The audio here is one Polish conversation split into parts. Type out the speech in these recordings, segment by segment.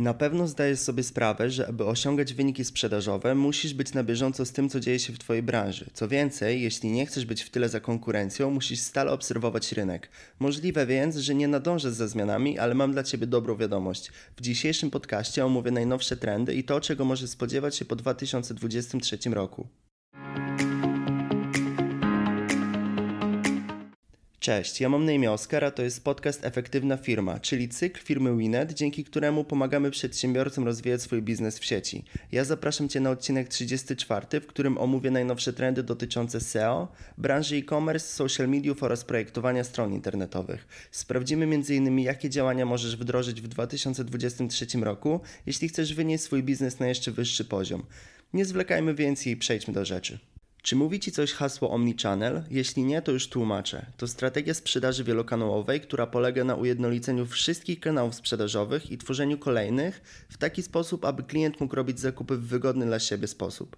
Na pewno zdajesz sobie sprawę, że aby osiągać wyniki sprzedażowe, musisz być na bieżąco z tym, co dzieje się w Twojej branży. Co więcej, jeśli nie chcesz być w tyle za konkurencją, musisz stale obserwować rynek. Możliwe więc, że nie nadążę za zmianami, ale mam dla Ciebie dobrą wiadomość. W dzisiejszym podcaście omówię najnowsze trendy i to, czego możesz spodziewać się po 2023 roku. Cześć, ja mam na imię Oskar, a to jest podcast Efektywna Firma, czyli cykl firmy Winet, dzięki któremu pomagamy przedsiębiorcom rozwijać swój biznes w sieci. Ja zapraszam Cię na odcinek 34, w którym omówię najnowsze trendy dotyczące SEO, branży e-commerce, social mediów oraz projektowania stron internetowych. Sprawdzimy m.in. jakie działania możesz wdrożyć w 2023 roku, jeśli chcesz wynieść swój biznes na jeszcze wyższy poziom. Nie zwlekajmy więcej i przejdźmy do rzeczy. Czy mówi Ci coś hasło Omnichannel? Jeśli nie, to już tłumaczę. To strategia sprzedaży wielokanałowej, która polega na ujednoliceniu wszystkich kanałów sprzedażowych i tworzeniu kolejnych w taki sposób, aby klient mógł robić zakupy w wygodny dla siebie sposób.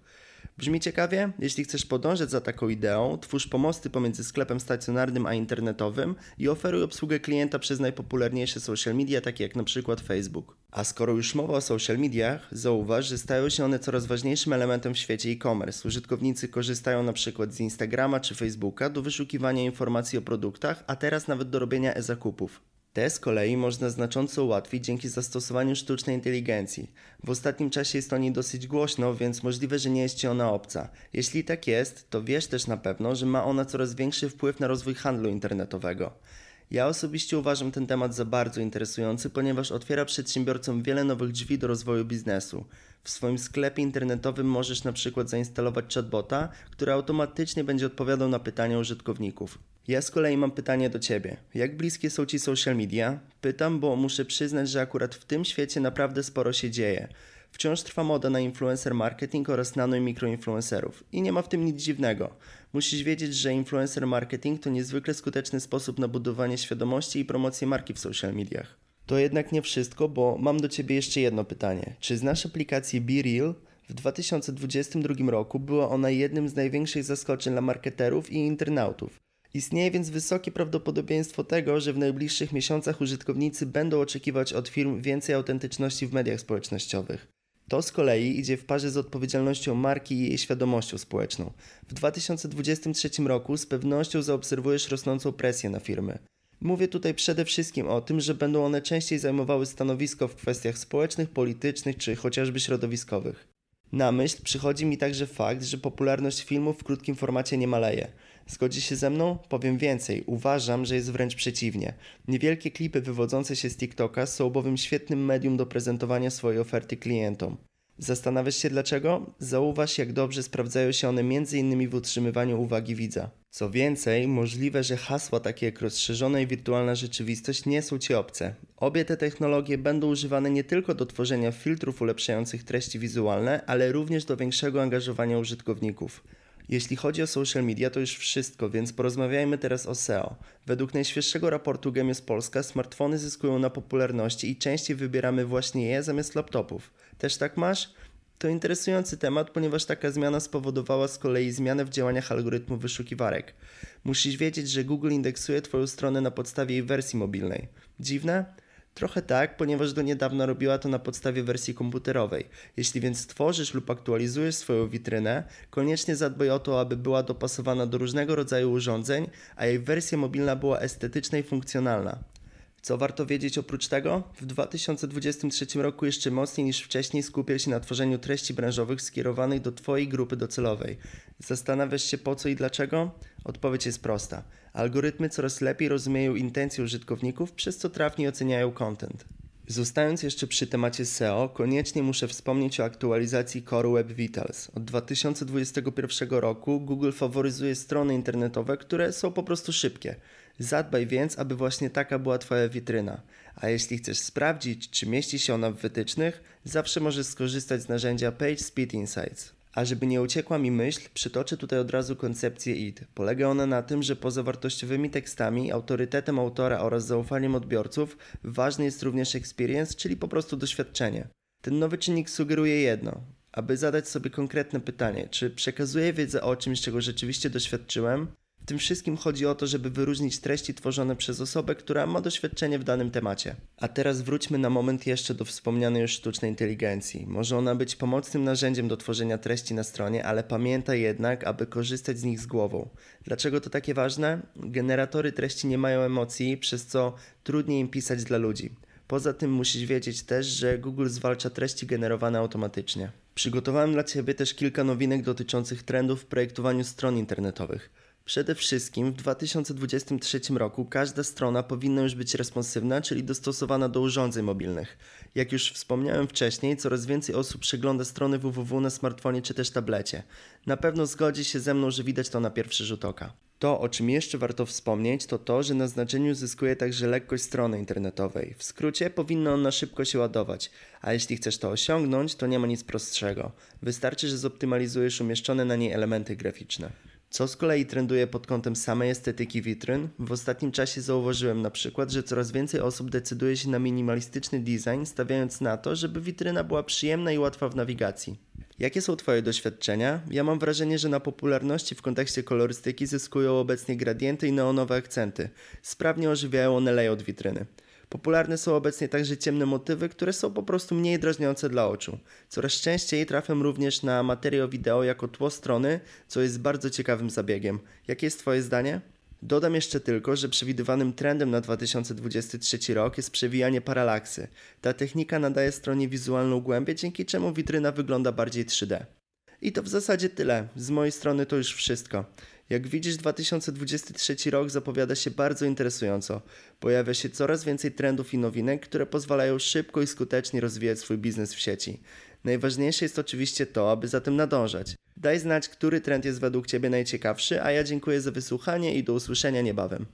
Brzmi ciekawie? Jeśli chcesz podążać za taką ideą, twórz pomosty pomiędzy sklepem stacjonarnym a internetowym i oferuj obsługę klienta przez najpopularniejsze social media, takie jak na przykład Facebook. A skoro już mowa o social mediach, zauważ, że stają się one coraz ważniejszym elementem w świecie e-commerce. Użytkownicy korzystają na przykład z Instagrama czy Facebooka do wyszukiwania informacji o produktach, a teraz nawet do robienia e-zakupów. Te z kolei można znacząco ułatwić dzięki zastosowaniu sztucznej inteligencji. W ostatnim czasie jest o niej dosyć głośno, więc możliwe, że nie jest Ci ona obca. Jeśli tak jest, to wiesz też na pewno, że ma ona coraz większy wpływ na rozwój handlu internetowego. Ja osobiście uważam ten temat za bardzo interesujący, ponieważ otwiera przedsiębiorcom wiele nowych drzwi do rozwoju biznesu. W swoim sklepie internetowym możesz na przykład zainstalować chatbota, który automatycznie będzie odpowiadał na pytania użytkowników. Ja z kolei mam pytanie do Ciebie. Jak bliskie są Ci social media? Pytam, bo muszę przyznać, że akurat w tym świecie naprawdę sporo się dzieje. Wciąż trwa moda na influencer marketing oraz nano i mikroinfluencerów. I nie ma w tym nic dziwnego. Musisz wiedzieć, że influencer marketing to niezwykle skuteczny sposób na budowanie świadomości i promocję marki w social mediach. To jednak nie wszystko, bo mam do Ciebie jeszcze jedno pytanie. Czy znasz aplikację BeReal? W 2022 roku była ona jednym z największych zaskoczeń dla marketerów i internautów. Istnieje więc wysokie prawdopodobieństwo tego, że w najbliższych miesiącach użytkownicy będą oczekiwać od firm więcej autentyczności w mediach społecznościowych. To z kolei idzie w parze z odpowiedzialnością marki i jej świadomością społeczną. W 2023 roku z pewnością zaobserwujesz rosnącą presję na firmy. Mówię tutaj przede wszystkim o tym, że będą one częściej zajmowały stanowisko w kwestiach społecznych, politycznych czy chociażby środowiskowych. Na myśl przychodzi mi także fakt, że popularność filmów w krótkim formacie nie maleje. Zgodzi się ze mną? Powiem więcej. Uważam, że jest wręcz przeciwnie. Niewielkie klipy wywodzące się z TikToka są bowiem świetnym medium do prezentowania swojej oferty klientom. Zastanawiasz się dlaczego? Zauważ, jak dobrze sprawdzają się one m.in. w utrzymywaniu uwagi widza. Co więcej, możliwe, że hasła takie jak rozszerzona i wirtualna rzeczywistość nie są Ci obce. Obie te technologie będą używane nie tylko do tworzenia filtrów ulepszających treści wizualne, ale również do większego angażowania użytkowników. Jeśli chodzi o social media, to już wszystko, więc porozmawiajmy teraz o SEO. Według najświeższego raportu Gemius Polska smartfony zyskują na popularności i częściej wybieramy właśnie je zamiast laptopów. Też tak masz? To interesujący temat, ponieważ taka zmiana spowodowała z kolei zmianę w działaniach algorytmu wyszukiwarek. Musisz wiedzieć, że Google indeksuje Twoją stronę na podstawie jej wersji mobilnej. Dziwne? Trochę tak, ponieważ do niedawna robiła to na podstawie wersji komputerowej. Jeśli więc tworzysz lub aktualizujesz swoją witrynę, koniecznie zadbaj o to, aby była dopasowana do różnego rodzaju urządzeń, a jej wersja mobilna była estetyczna i funkcjonalna. Co warto wiedzieć oprócz tego? W 2023 roku jeszcze mocniej niż wcześniej skupię się na tworzeniu treści branżowych skierowanych do Twojej grupy docelowej. Zastanawiasz się po co i dlaczego? Odpowiedź jest prosta. Algorytmy coraz lepiej rozumieją intencje użytkowników, przez co trafniej oceniają content. Zostając jeszcze przy temacie SEO, koniecznie muszę wspomnieć o aktualizacji Core Web Vitals. Od 2021 roku Google faworyzuje strony internetowe, które są po prostu szybkie. Zadbaj więc, aby właśnie taka była Twoja witryna. A jeśli chcesz sprawdzić, czy mieści się ona w wytycznych, zawsze możesz skorzystać z narzędzia PageSpeed Insights. A żeby nie uciekła mi myśl, przytoczę tutaj od razu koncepcję ID. Polega ona na tym, że poza wartościowymi tekstami, autorytetem autora oraz zaufaniem odbiorców, ważny jest również experience, czyli po prostu doświadczenie. Ten nowy czynnik sugeruje jedno. Aby zadać sobie konkretne pytanie, czy przekazuję wiedzę o czymś, czego rzeczywiście doświadczyłem, W tym wszystkim chodzi o to, żeby wyróżnić treści tworzone przez osobę, która ma doświadczenie w danym temacie. A teraz wróćmy na moment jeszcze do wspomnianej już sztucznej inteligencji. Może ona być pomocnym narzędziem do tworzenia treści na stronie, ale pamiętaj jednak, aby korzystać z nich z głową. Dlaczego to takie ważne? Generatory treści nie mają emocji, przez co trudniej im pisać dla ludzi. Poza tym musisz wiedzieć też, że Google zwalcza treści generowane automatycznie. Przygotowałem dla Ciebie też kilka nowinek dotyczących trendów w projektowaniu stron internetowych. Przede wszystkim w 2023 roku każda strona powinna już być responsywna, czyli dostosowana do urządzeń mobilnych. Jak już wspomniałem wcześniej, coraz więcej osób przegląda strony www na smartfonie czy też tablecie. Na pewno zgodzi się ze mną, że widać to na pierwszy rzut oka. To, o czym jeszcze warto wspomnieć, to to, że na znaczeniu zyskuje także lekkość strony internetowej. W skrócie, powinno ona szybko się ładować, a jeśli chcesz to osiągnąć, to nie ma nic prostszego. Wystarczy, że zoptymalizujesz umieszczone na niej elementy graficzne. Co z kolei trenduje pod kątem samej estetyki witryn? W ostatnim czasie zauważyłem na przykład, że coraz więcej osób decyduje się na minimalistyczny design, stawiając na to, żeby witryna była przyjemna i łatwa w nawigacji. Jakie są Twoje doświadczenia? Ja mam wrażenie, że na popularności w kontekście kolorystyki zyskują obecnie gradienty i neonowe akcenty. Sprawnie ożywiają one layout witryny. Popularne są obecnie także ciemne motywy, które są po prostu mniej drażniące dla oczu. Coraz częściej trafiam również na materiał wideo jako tło strony, co jest bardzo ciekawym zabiegiem. Jakie jest Twoje zdanie? Dodam jeszcze tylko, że przewidywanym trendem na 2023 rok jest przewijanie paralaksy. Ta technika nadaje stronie wizualną głębię, dzięki czemu witryna wygląda bardziej 3D. I to w zasadzie tyle. Z mojej strony to już wszystko. Jak widzisz, 2023 rok zapowiada się bardzo interesująco. Pojawia się coraz więcej trendów i nowinek, które pozwalają szybko i skutecznie rozwijać swój biznes w sieci. Najważniejsze jest oczywiście to, aby za tym nadążać. Daj znać, który trend jest według Ciebie najciekawszy, a ja dziękuję za wysłuchanie i do usłyszenia niebawem.